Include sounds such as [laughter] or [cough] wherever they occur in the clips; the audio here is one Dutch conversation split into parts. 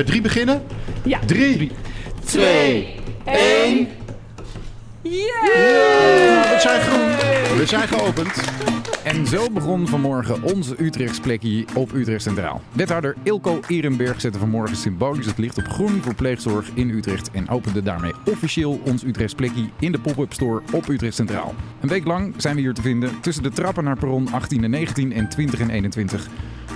Met drie beginnen? Ja. Drie. Twee, één. We zijn groen. We zijn geopend. En zo begon vanmorgen onze Utrechts plekje op Utrecht Centraal. Wethouder Ilko Ehrenberg zette vanmorgen symbolisch het licht op groen voor pleegzorg in Utrecht en opende daarmee officieel ons Utrechts plekje in de pop-up store op Utrecht Centraal. Een week lang zijn we hier te vinden tussen de trappen naar perron 18 en 19 en 20 en 21.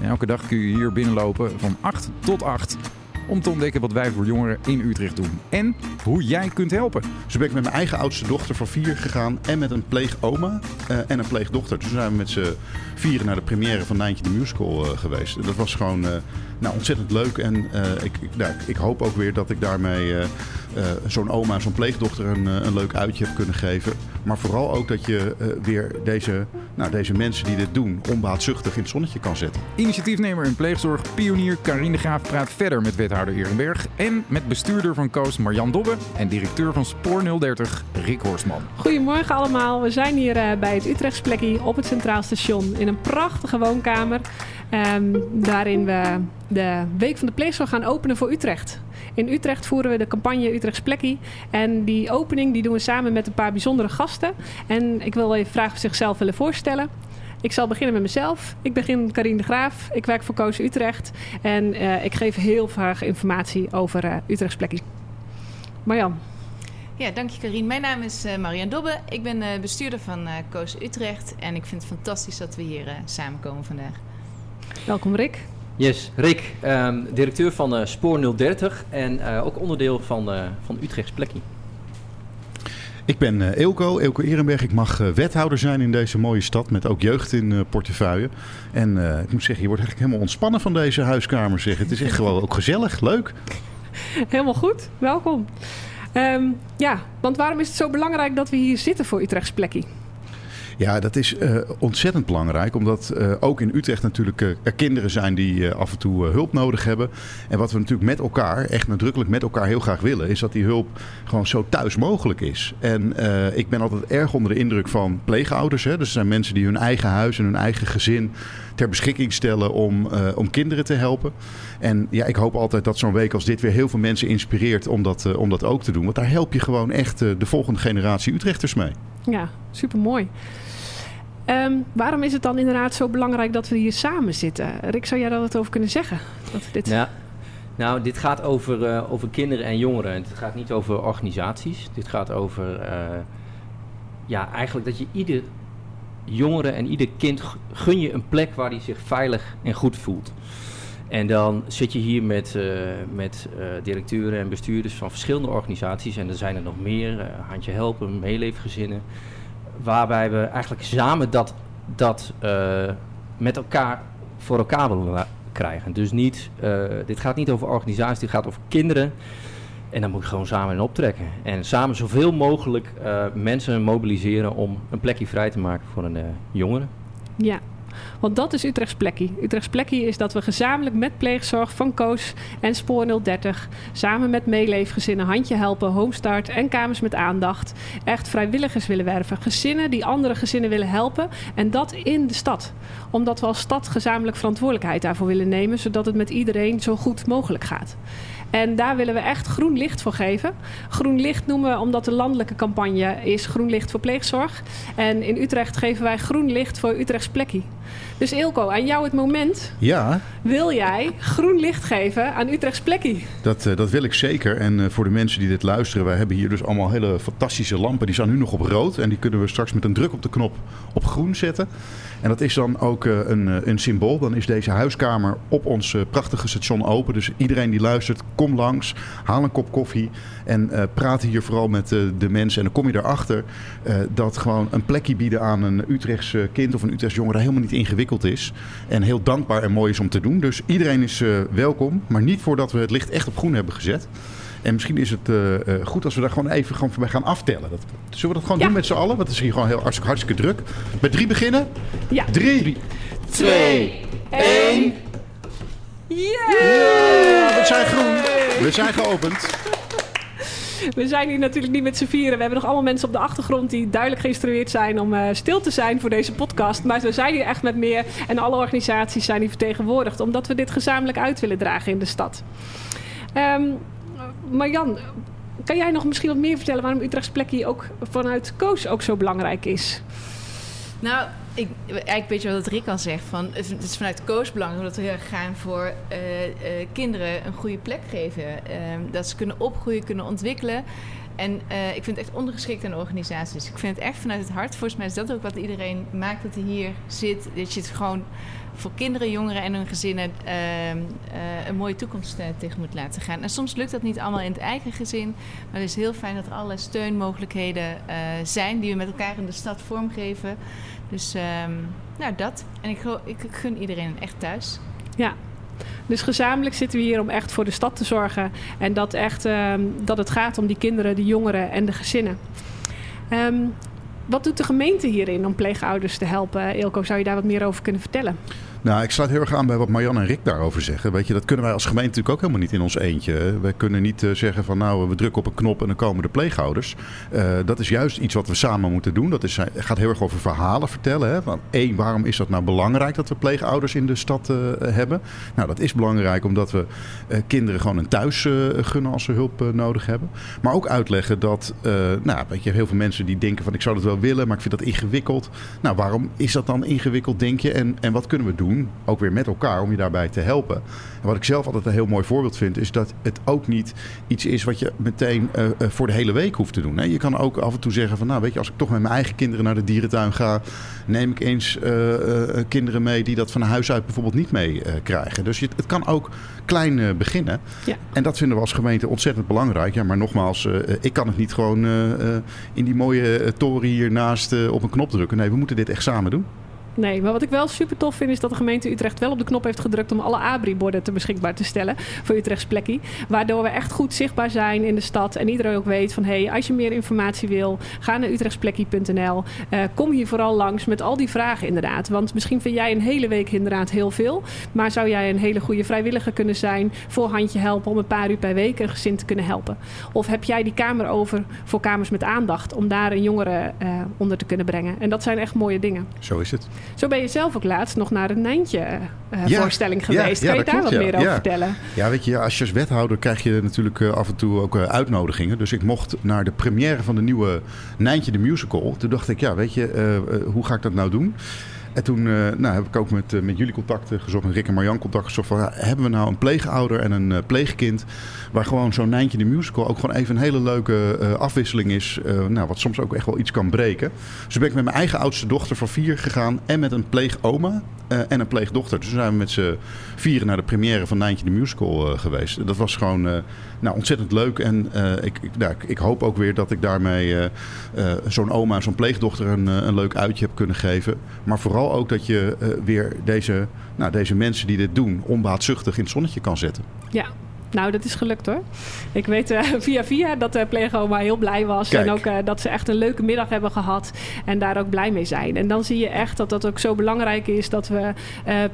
En elke dag kun je hier binnenlopen van 8 tot 8 om te ontdekken wat wij voor jongeren in Utrecht doen en hoe jij kunt helpen. Dus ben ik met mijn eigen oudste dochter van vier gegaan en met een pleegoma uh, en een pleegdochter. Toen zijn we met z'n vieren naar de première van Nijntje de Musical uh, geweest. Dat was gewoon uh, nou, ontzettend leuk en ik, ik, nou, ik, hoop ook weer dat ik daarmee zo'n oma en zo'n pleegdochter een, een leuk uitje heb kunnen geven. Maar vooral ook dat je weer deze, nou, deze mensen die dit doen onbaatzuchtig in het zonnetje kan zetten. Initiatiefnemer in pleegzorg, pionier Karine de Graaf praat verder met wethouder Ehrenberg en met bestuurder van Koos Marjan Dobbe en directeur van Spoor 030 Rick Horstman. Goedemorgen allemaal. We zijn hier uh, bij het Utrechtsplekje op het Centraal Station in een prachtige woonkamer. Um, waarin we de Week van de Pleegzorg gaan openen voor Utrecht. In Utrecht voeren we de campagne Utrechts Plekkie. En die opening die doen we samen met een paar bijzondere gasten. En ik wil even vragen of ze zichzelf willen voorstellen. Ik zal beginnen met mezelf. Ik begin Karine de Graaf. Ik werk voor Koos Utrecht. En uh, ik geef heel vaak informatie over uh, Utrechts Plekkie. Marjan. Ja, dank je Karine. Mijn naam is uh, Marianne Dobbe. Ik ben uh, bestuurder van uh, Koos Utrecht. En ik vind het fantastisch dat we hier samenkomen vandaag. Welkom Rick. Yes, Rick, um, directeur van Spoor 030 en ook onderdeel van, van Utrechts Plekkie. Ik ben uh, Eelco, Eelco Ehrenberg. Ik mag uh, wethouder zijn in deze mooie stad met ook jeugd in uh, portefeuille. En ik moet zeggen, je wordt eigenlijk helemaal ontspannen van deze huiskamer. Zeg. Het is echt gewoon ook gezellig, leuk. [laughs] Helemaal goed, welkom. Um, ja, want waarom is het zo belangrijk dat we hier zitten voor Utrechts Plekkie? Ja, dat is uh, ontzettend belangrijk. Omdat uh, ook in Utrecht natuurlijk uh, er kinderen zijn die af en toe hulp nodig hebben. En wat we natuurlijk met elkaar, echt nadrukkelijk met elkaar heel graag willen, is dat die hulp gewoon zo thuis mogelijk is. En ik ben altijd erg onder de indruk van pleegouders. Hè. Dus er zijn mensen die hun eigen huis en hun eigen gezin ter beschikking stellen om, om kinderen te helpen. En ja, ik hoop altijd dat zo'n week als dit weer heel veel mensen inspireert om dat, om dat ook te doen. Want daar help je gewoon echt de volgende generatie Utrechters mee. Ja, super mooi. Um, waarom is het dan inderdaad zo belangrijk dat we hier samen zitten? Rick, zou jij daar wat over kunnen zeggen? Dat dit... ja, nou, dit gaat over, uh, over kinderen en jongeren. Het gaat niet over organisaties. Dit gaat over, uh, ja, eigenlijk dat je ieder jongere en ieder kind gun je een plek waar hij zich veilig en goed voelt. En dan zit je hier met, uh, met directeuren en bestuurders van verschillende organisaties. En er zijn er nog meer. Handje Helpen, Meeleefgezinnen waarbij we eigenlijk samen dat, dat met elkaar voor elkaar willen krijgen. Dus niet, dit gaat niet over organisaties, dit gaat over kinderen. En dan moet je gewoon samen in optrekken. En samen zoveel mogelijk uh, mensen mobiliseren om een plekje vrij te maken voor een jongere. Ja, want dat is Utrechts plekkie. Utrechts plekkie is dat we gezamenlijk met pleegzorg van Koos en Spoor 030... samen met meeleefgezinnen, Handje Helpen, Homestart en Kamers met Aandacht... echt vrijwilligers willen werven. Gezinnen die andere gezinnen willen helpen. En dat in de stad. Omdat we als stad gezamenlijk verantwoordelijkheid daarvoor willen nemen... zodat het met iedereen zo goed mogelijk gaat. En daar willen we echt groen licht voor geven. Groen licht noemen we omdat de landelijke campagne is groen licht voor pleegzorg. En in Utrecht geven wij groen licht voor Utrechts plekkie. Dus Ilko, aan jou het moment. Ja. Wil jij groen licht geven aan Utrechts plekkie? Dat, uh, dat wil ik zeker. En uh, voor de mensen die dit luisteren, wij hebben hier dus allemaal hele fantastische lampen. Die staan nu nog op rood. En die kunnen we straks met een druk op de knop op groen zetten. En dat is dan ook uh, een, een symbool. Dan is deze huiskamer op ons prachtige station open. Dus iedereen die luistert, kom langs, haal een kop koffie en praat hier vooral met de mensen. En dan kom je erachter dat gewoon een plekje bieden aan een Utrechts kind of een Utrechts jongere helemaal niet ingewikkeld is. En heel dankbaar en mooi is om te doen. Dus iedereen is welkom, maar niet voordat we het licht echt op groen hebben gezet. En misschien is het uh, uh, goed als we daar gewoon even gewoon voorbij gaan aftellen. Dat, zullen we dat gewoon ja. doen met z'n allen? Want het is hier gewoon heel hartstikke, hartstikke druk. Met drie beginnen? Ja. Drie, drie twee, één. Yeah! yeah! We zijn groen. We zijn geopend. We zijn hier natuurlijk niet met z'n vieren. We hebben nog allemaal mensen op de achtergrond die duidelijk geïnstrueerd zijn om uh, stil te zijn voor deze podcast. Maar we zijn hier echt met meer en alle organisaties zijn hier vertegenwoordigd, omdat we dit gezamenlijk uit willen dragen in de stad. Ehm Marjan, kan jij nog misschien wat meer vertellen waarom Utrechts plekje ook vanuit Koos ook zo belangrijk is? Nou, ik, eigenlijk weet je wat Rick al zegt. Van, het is vanuit Koos belangrijk dat we heel erg gaan voor uh, uh, kinderen een goede plek geven. Uh, dat ze kunnen opgroeien, kunnen ontwikkelen. En uh, ik vind het echt ondergeschikt aan organisaties. Ik vind het echt vanuit het hart. Volgens mij is dat ook wat iedereen maakt dat hij hier zit. Dat je het gewoon voor kinderen, jongeren en hun gezinnen uh, uh, een mooie toekomst tegen moet laten gaan. En soms lukt dat niet allemaal in het eigen gezin. Maar het is heel fijn dat er allerlei steunmogelijkheden zijn die we met elkaar in de stad vormgeven. Dus um, nou, dat. En ik, ik, gun iedereen echt thuis. Ja, dus gezamenlijk zitten we hier om echt voor de stad te zorgen. En dat, echt, uh, dat het gaat om die kinderen, de jongeren en de gezinnen. Um, wat doet de gemeente hierin om pleegouders te helpen? Ilko, zou je daar wat meer over kunnen vertellen? Nou, ik sluit heel erg aan bij wat Marjan en Rick daarover zeggen. Weet je, dat kunnen wij als gemeente natuurlijk ook helemaal niet in ons eentje. Wij kunnen niet uh, zeggen van nou, we drukken op een knop en dan komen de pleegouders. Uh, dat is juist iets wat we samen moeten doen. Dat is, gaat heel erg over verhalen vertellen. Hè? Van, één, waarom is dat nou belangrijk dat we pleegouders in de stad hebben? Nou, dat is belangrijk omdat we kinderen gewoon een thuis gunnen als ze hulp nodig hebben. Maar ook uitleggen dat, nou, weet je, heel veel mensen die denken van ik zou dat wel willen, maar ik vind dat ingewikkeld. Nou, waarom is dat dan ingewikkeld, denk je? En, en wat kunnen we doen? Ook weer met elkaar, om je daarbij te helpen. En wat ik zelf altijd een heel mooi voorbeeld vind, is dat het ook niet iets is wat je meteen uh, uh, voor de hele week hoeft te doen. Hè? Je kan ook af en toe zeggen van, nou weet je, als ik toch met mijn eigen kinderen naar de dierentuin ga, neem ik eens uh, kinderen mee die dat van huis uit bijvoorbeeld niet mee krijgen. Dus je, het kan ook klein beginnen. Ja. En dat vinden we als gemeente ontzettend belangrijk. Ja, maar nogmaals, ik kan het niet gewoon in die mooie toren hiernaast op een knop drukken. Nee, we moeten dit echt samen doen. Nee, maar wat ik wel super tof vind is dat de gemeente Utrecht wel op de knop heeft gedrukt om alle ABRI-borden te beschikbaar te stellen voor Utrechts plekkie. Waardoor we echt goed zichtbaar zijn in de stad en iedereen ook weet van hé, hey, als je meer informatie wil, ga naar utrechtsplekkie.nl. Uh, kom hier vooral langs met al die vragen inderdaad. Want misschien vind jij een hele week inderdaad heel veel, maar zou jij een hele goede vrijwilliger kunnen zijn voor handje helpen om een paar uur per week een gezin te kunnen helpen? Of heb jij die kamer over voor kamers met aandacht om daar een jongere uh, onder te kunnen brengen? En dat zijn echt mooie dingen. Zo is het. Zo ben je zelf ook laatst nog naar een Nijntje uh, ja, voorstelling geweest. Ja, kan je daar klopt, wat meer over vertellen? Ja, weet je, als je als wethouder krijg je natuurlijk uh, af en toe ook uh, uitnodigingen. Dus ik mocht naar de première van de nieuwe Nijntje de Musical. Toen dacht ik, ja, weet je, hoe ga ik dat nou doen? En toen uh, nou, heb ik ook met, uh, met jullie contacten gezocht, met Rick en Marjan contact gezocht. Van, hebben we nou een pleegouder en een pleegkind... waar gewoon zo'n Nijntje de Musical ook gewoon even een hele leuke afwisseling is... nou, wat soms ook echt wel iets kan breken. Dus ben ik met mijn eigen oudste dochter van vier gegaan... en met een pleegoma en een pleegdochter. Dus toen zijn we met z'n vieren naar de première van Nijntje de Musical geweest. Dat was gewoon nou, ontzettend leuk. En ik, ik, nou, ik, hoop ook weer dat ik daarmee zo'n oma zo'n pleegdochter... Een, een leuk uitje heb kunnen geven. Maar vooral ook dat je weer deze, nou, deze mensen die dit doen onbaatzuchtig in het zonnetje kan zetten. Ja, nou, dat is gelukt hoor. Ik weet uh, [laughs] via via dat de uh, pleegoma heel blij was. Kijk. En ook uh, dat ze echt een leuke middag hebben gehad. En daar ook blij mee zijn. En dan zie je echt dat dat ook zo belangrijk is dat we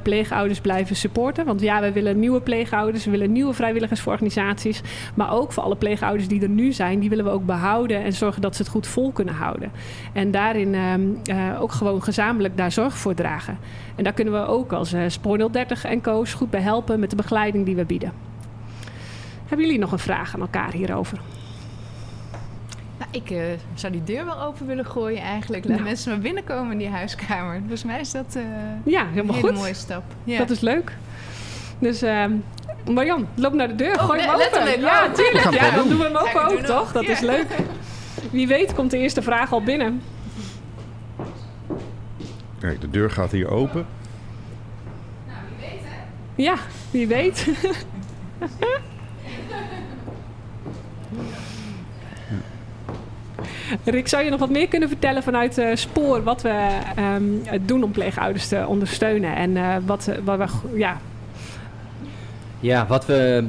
pleegouders blijven supporten. Want ja, we willen nieuwe pleegouders. We willen nieuwe vrijwilligers voor organisaties. Maar ook voor alle pleegouders die er nu zijn. Die willen we ook behouden. En zorgen dat ze het goed vol kunnen houden. En daarin ook gewoon gezamenlijk daar zorg voor dragen. En daar kunnen we ook als Spoor 030 en Koos goed bij helpen met de begeleiding die we bieden. Hebben jullie nog een vraag aan elkaar hierover? Nou, ik uh, zou die deur wel open willen gooien eigenlijk. Laat Nou. mensen maar binnenkomen in die huiskamer. Volgens mij is dat uh, Ja, helemaal een hele goed. mooie stap. Ja. Dat is leuk. Dus uh, Marjan, loop naar de deur. Oh, Gooi hem open. Ja, Oh. tuurlijk. Ja, dan doen. we hem open ook, doen toch? Dat is leuk. Wie weet komt de eerste vraag al binnen. Kijk, de deur gaat hier open. Ja, wie weet. [laughs] Rick, zou je nog wat meer kunnen vertellen vanuit uh, Spoor... wat we um, doen om pleegouders te ondersteunen? En uh, wat, wat we... Ja, Ja, wat we.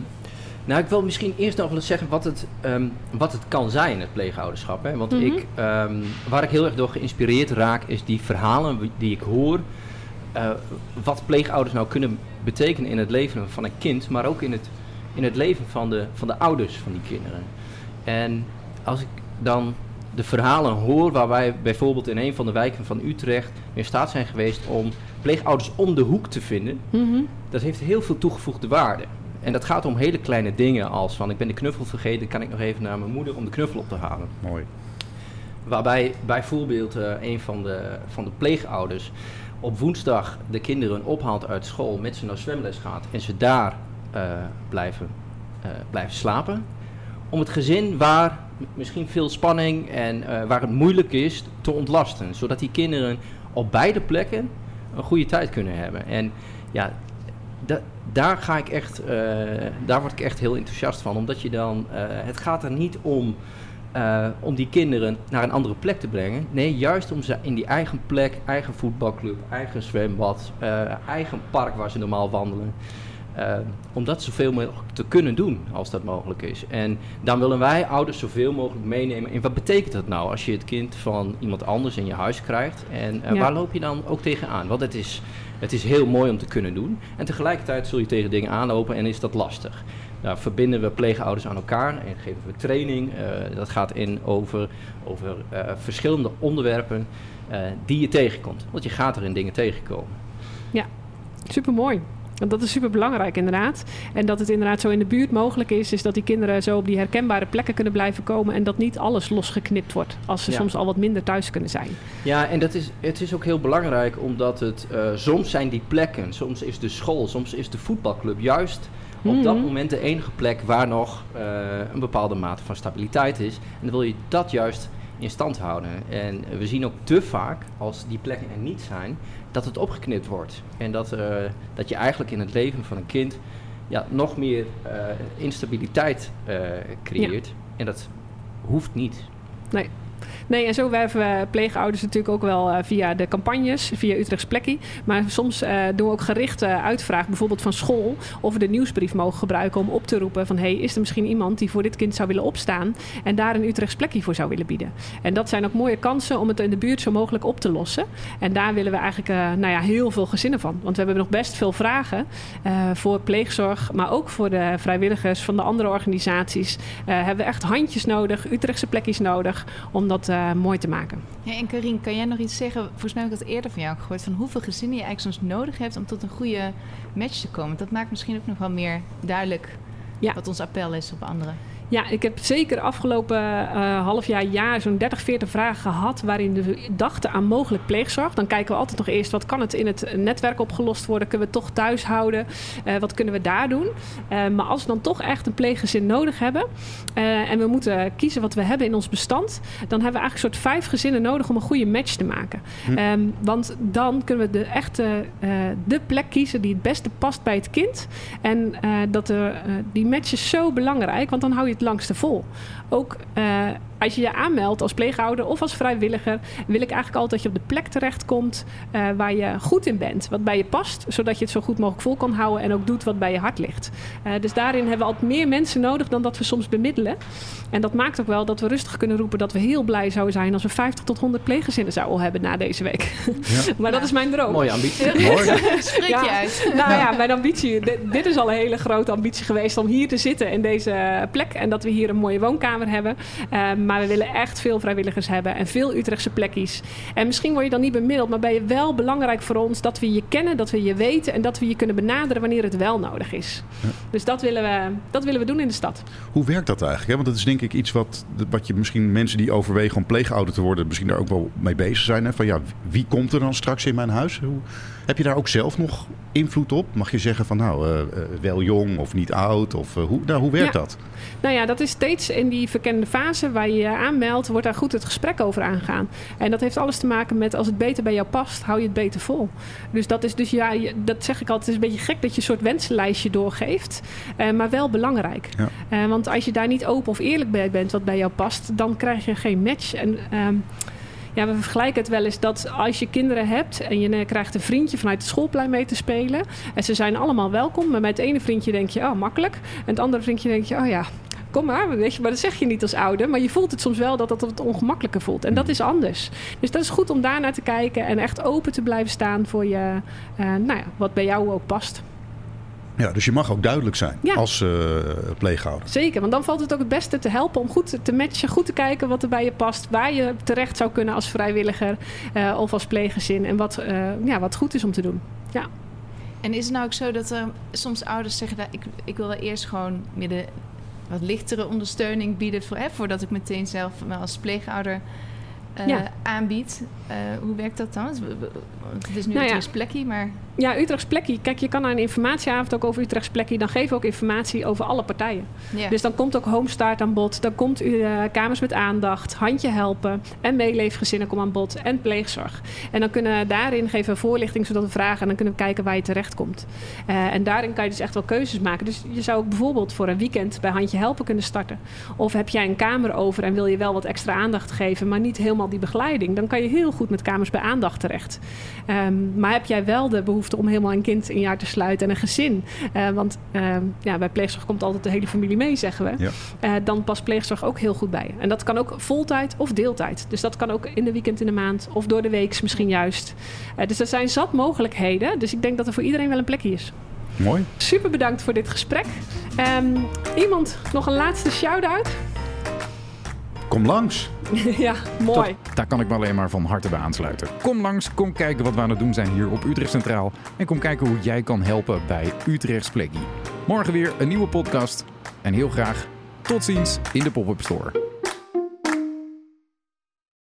Nou, ik wil misschien eerst nog wel eens zeggen wat het, um, wat het kan zijn, het pleegouderschap. Hè? Want Mhm. ik, um, waar ik heel erg door geïnspireerd raak, is die verhalen die ik hoor. Uh, wat pleegouders nou kunnen betekenen in het leven van een kind, maar ook in het, in het leven van de, van de ouders van die kinderen. En als ik dan de verhalen hoor waar wij bijvoorbeeld in een van de wijken van Utrecht in staat zijn geweest om pleegouders om de hoek te vinden, mm -hmm. dat heeft heel veel toegevoegde waarde. en dat gaat om hele kleine dingen als van ik ben de knuffel vergeten, kan ik nog even naar mijn moeder om de knuffel op te halen. Mooi. Waarbij bijvoorbeeld uh, een van de, van de pleegouders op woensdag de kinderen ophaalt uit school, met ze naar zwemles gaat en ze daar uh, blijven, uh, blijven slapen. Om het gezin waar misschien veel spanning en waar het moeilijk is te ontlasten. Zodat die kinderen op beide plekken een goede tijd kunnen hebben. En ja, da daar ga ik echt, daar word ik echt heel enthousiast van. Omdat je dan, het gaat er niet om om die kinderen naar een andere plek te brengen. Nee, juist om ze in die eigen plek, eigen voetbalclub, eigen zwembad, eigen park waar ze normaal wandelen. Uh, om dat zoveel mogelijk te kunnen doen als dat mogelijk is. En dan willen wij ouders zoveel mogelijk meenemen. En wat betekent dat nou als je het kind van iemand anders in je huis krijgt? En ja. waar loop je dan ook tegenaan? Want het is, het is heel mooi om te kunnen doen. En tegelijkertijd zul je tegen dingen aanlopen en is dat lastig. Daar verbinden we pleegouders aan elkaar en geven we training. Uh, dat gaat in over, over uh, verschillende onderwerpen die je tegenkomt. Want je gaat er in dingen tegenkomen. Ja, supermooi. Want dat is super belangrijk inderdaad. En dat het inderdaad zo in de buurt mogelijk is, is dat die kinderen zo op die herkenbare plekken kunnen blijven komen en dat niet alles losgeknipt wordt als ze ja. soms al wat minder thuis kunnen zijn. Ja, en dat is, het is ook heel belangrijk omdat het uh, soms zijn die plekken, soms is de school, soms is de voetbalclub juist op dat moment de enige plek waar nog uh, een bepaalde mate van stabiliteit is. En dan wil je dat juist in stand houden. En we zien ook te vaak, als die plekken er niet zijn, dat het opgeknipt wordt. En dat, uh, dat je eigenlijk in het leven van een kind ja, nog meer uh, instabiliteit creëert. Ja. En dat hoeft niet. Nee. Nee, en zo werven we pleegouders natuurlijk ook wel uh, via de campagnes, via Utrechts Plekkie. Maar soms uh, doen we ook gerichte uitvraag, bijvoorbeeld van school, of we de nieuwsbrief mogen gebruiken om op te roepen van hey, is er misschien iemand die voor dit kind zou willen opstaan en daar een Utrechts Plekkie voor zou willen bieden. En dat zijn ook mooie kansen om het in de buurt zo mogelijk op te lossen. En daar willen we eigenlijk nou ja, heel veel gezinnen van. Want we hebben nog best veel vragen voor pleegzorg, maar ook voor de vrijwilligers van de andere organisaties. hebben we echt handjes nodig, Utrechtse plekjes nodig, om dat uh, mooi te maken. Ja, en Karine, kan jij nog iets zeggen? Volgens mij heb ik dat eerder van jou gehoord. Van hoeveel gezinnen je eigenlijk soms nodig hebt om tot een goede match te komen. Dat maakt misschien ook nog wel meer duidelijk ja. wat ons appel is op anderen. Ja, ik heb zeker afgelopen uh, half jaar, jaar zo'n 30, 40 vragen gehad waarin we dachten aan mogelijk pleegzorg. Dan kijken we altijd nog eerst wat kan het in het netwerk opgelost worden. Kunnen we het toch thuis houden? Uh, wat kunnen we daar doen? Uh, maar als we dan toch echt een pleeggezin nodig hebben en we moeten kiezen wat we hebben in ons bestand, dan hebben we eigenlijk een soort vijf gezinnen nodig om een goede match te maken. Hm. Um, want dan kunnen we de echte de plek kiezen die het beste past bij het kind. En dat er, die match is zo belangrijk, want dan hou je het langste vol. Ook uh, als je je aanmeldt als pleegouder of als vrijwilliger, wil ik eigenlijk altijd dat je op de plek terechtkomt uh, waar je goed in bent, wat bij je past, zodat je het zo goed mogelijk vol kan houden en ook doet wat bij je hart ligt. Uh, dus daarin hebben we altijd meer mensen nodig dan dat we soms bemiddelen. En dat maakt ook wel dat we rustig kunnen roepen dat we heel blij zouden zijn als we 50 tot 100 pleeggezinnen zouden hebben na deze week. Ja. [laughs] maar dat is mijn droom. Mooie ambitie. Mooi. [laughs] Spreek je uit. Nou ja, mijn ambitie. Dit, dit, is al een hele grote ambitie geweest om hier te zitten in deze plek en dat we hier een mooie woonkamer hebben. Uh, maar we willen echt veel vrijwilligers hebben en veel Utrechtse plekjes. En misschien word je dan niet bemiddeld, maar ben je wel belangrijk voor ons dat we je kennen, dat we je weten en dat we je kunnen benaderen wanneer het wel nodig is. Ja. Dus dat willen, we, dat willen we doen in de stad. Hoe werkt dat eigenlijk? Want dat is denk ik iets wat, wat je misschien mensen die overwegen om pleegouder te worden, misschien daar ook wel mee bezig zijn. Hè? Van ja, wie komt er dan straks in mijn huis? Hoe, heb je daar ook zelf nog invloed op? Mag je zeggen van nou, uh, uh, wel jong of niet oud? Of uh, hoe, nou, hoe werkt ja. dat? Nou ja, dat is steeds in die verkende fase waar je je aanmeldt, wordt daar goed het gesprek over aangaan. En dat heeft alles te maken met als het beter bij jou past, hou je het beter vol. Dus dat is dus ja, dat zeg ik altijd, het is een beetje gek dat je een soort wensenlijstje doorgeeft, maar wel belangrijk. Ja. want als je daar niet open of eerlijk bij bent wat bij jou past, dan krijg je geen match. En um, ja, we vergelijken het wel eens dat als je kinderen hebt en je krijgt een vriendje vanuit het schoolplein mee te spelen. En ze zijn allemaal welkom. Maar met het ene vriendje denk je, oh makkelijk. En het andere vriendje denk je, oh ja, kom maar, weet je, maar dat zeg je niet als ouder. Maar je voelt het soms wel dat dat het ongemakkelijker voelt. En dat is anders. Dus dat is goed om daar naar te kijken en echt open te blijven staan voor je, uh, nou ja, wat bij jou ook past. Ja, dus je mag ook duidelijk zijn ja. als uh, pleegouder. Zeker, want dan valt het ook het beste te helpen om goed te matchen, goed te kijken wat er bij je past, waar je terecht zou kunnen als vrijwilliger uh, of als pleeggezin en wat, uh, ja, wat goed is om te doen. Ja. En is het nou ook zo dat er soms ouders zeggen... Dat ik, ik wil wel eerst gewoon midden wat lichtere ondersteuning bieden... Voor, hè, voordat ik meteen zelf als pleegouder uh, Ja. aanbiedt. Uh, hoe werkt dat dan? Het is nu Nou nou ja. een plekje, maar... Ja, Utrechts Plekkie. Kijk, je kan naar een informatieavond ook over Utrechts Plekkie. Dan geven we ook informatie over alle partijen. Dus dan komt ook Homestart aan bod. Dan komt uh, Kamers met Aandacht, Handje Helpen en Meeleefgezinnen komen aan bod. En pleegzorg. En dan kunnen we daarin geven we voorlichting zodat we vragen. En dan kunnen we kijken waar je terecht komt. Uh, en daarin kan je dus echt wel keuzes maken. Dus je zou ook bijvoorbeeld voor een weekend bij Handje Helpen kunnen starten. Of heb jij een kamer over en wil je wel wat extra aandacht geven, maar niet helemaal die begeleiding. Dan kan je heel goed met Kamers bij Aandacht terecht. Um, maar heb jij wel de behoefte om helemaal een kind in jaar te sluiten en een gezin. Uh, want uh, ja, bij pleegzorg komt altijd de hele familie mee, zeggen we. Ja. Uh, dan past pleegzorg ook heel goed bij. En dat kan ook voltijd of deeltijd. Dus dat kan ook in de weekend in de maand of door de week misschien juist. Uh, dus er zijn zat mogelijkheden. Dus ik denk dat er voor iedereen wel een plekje is. Mooi. Super bedankt voor dit gesprek. Um, iemand nog een laatste shout-out? Kom langs. [laughs] ja, mooi. Daar kan ik me alleen maar van harte bij aansluiten. Kom langs, kom kijken wat we aan het doen zijn hier op Utrecht Centraal. En kom kijken hoe jij kan helpen bij Utrechts Plekkie. Morgen weer een nieuwe podcast. En heel graag tot ziens in de pop-up store.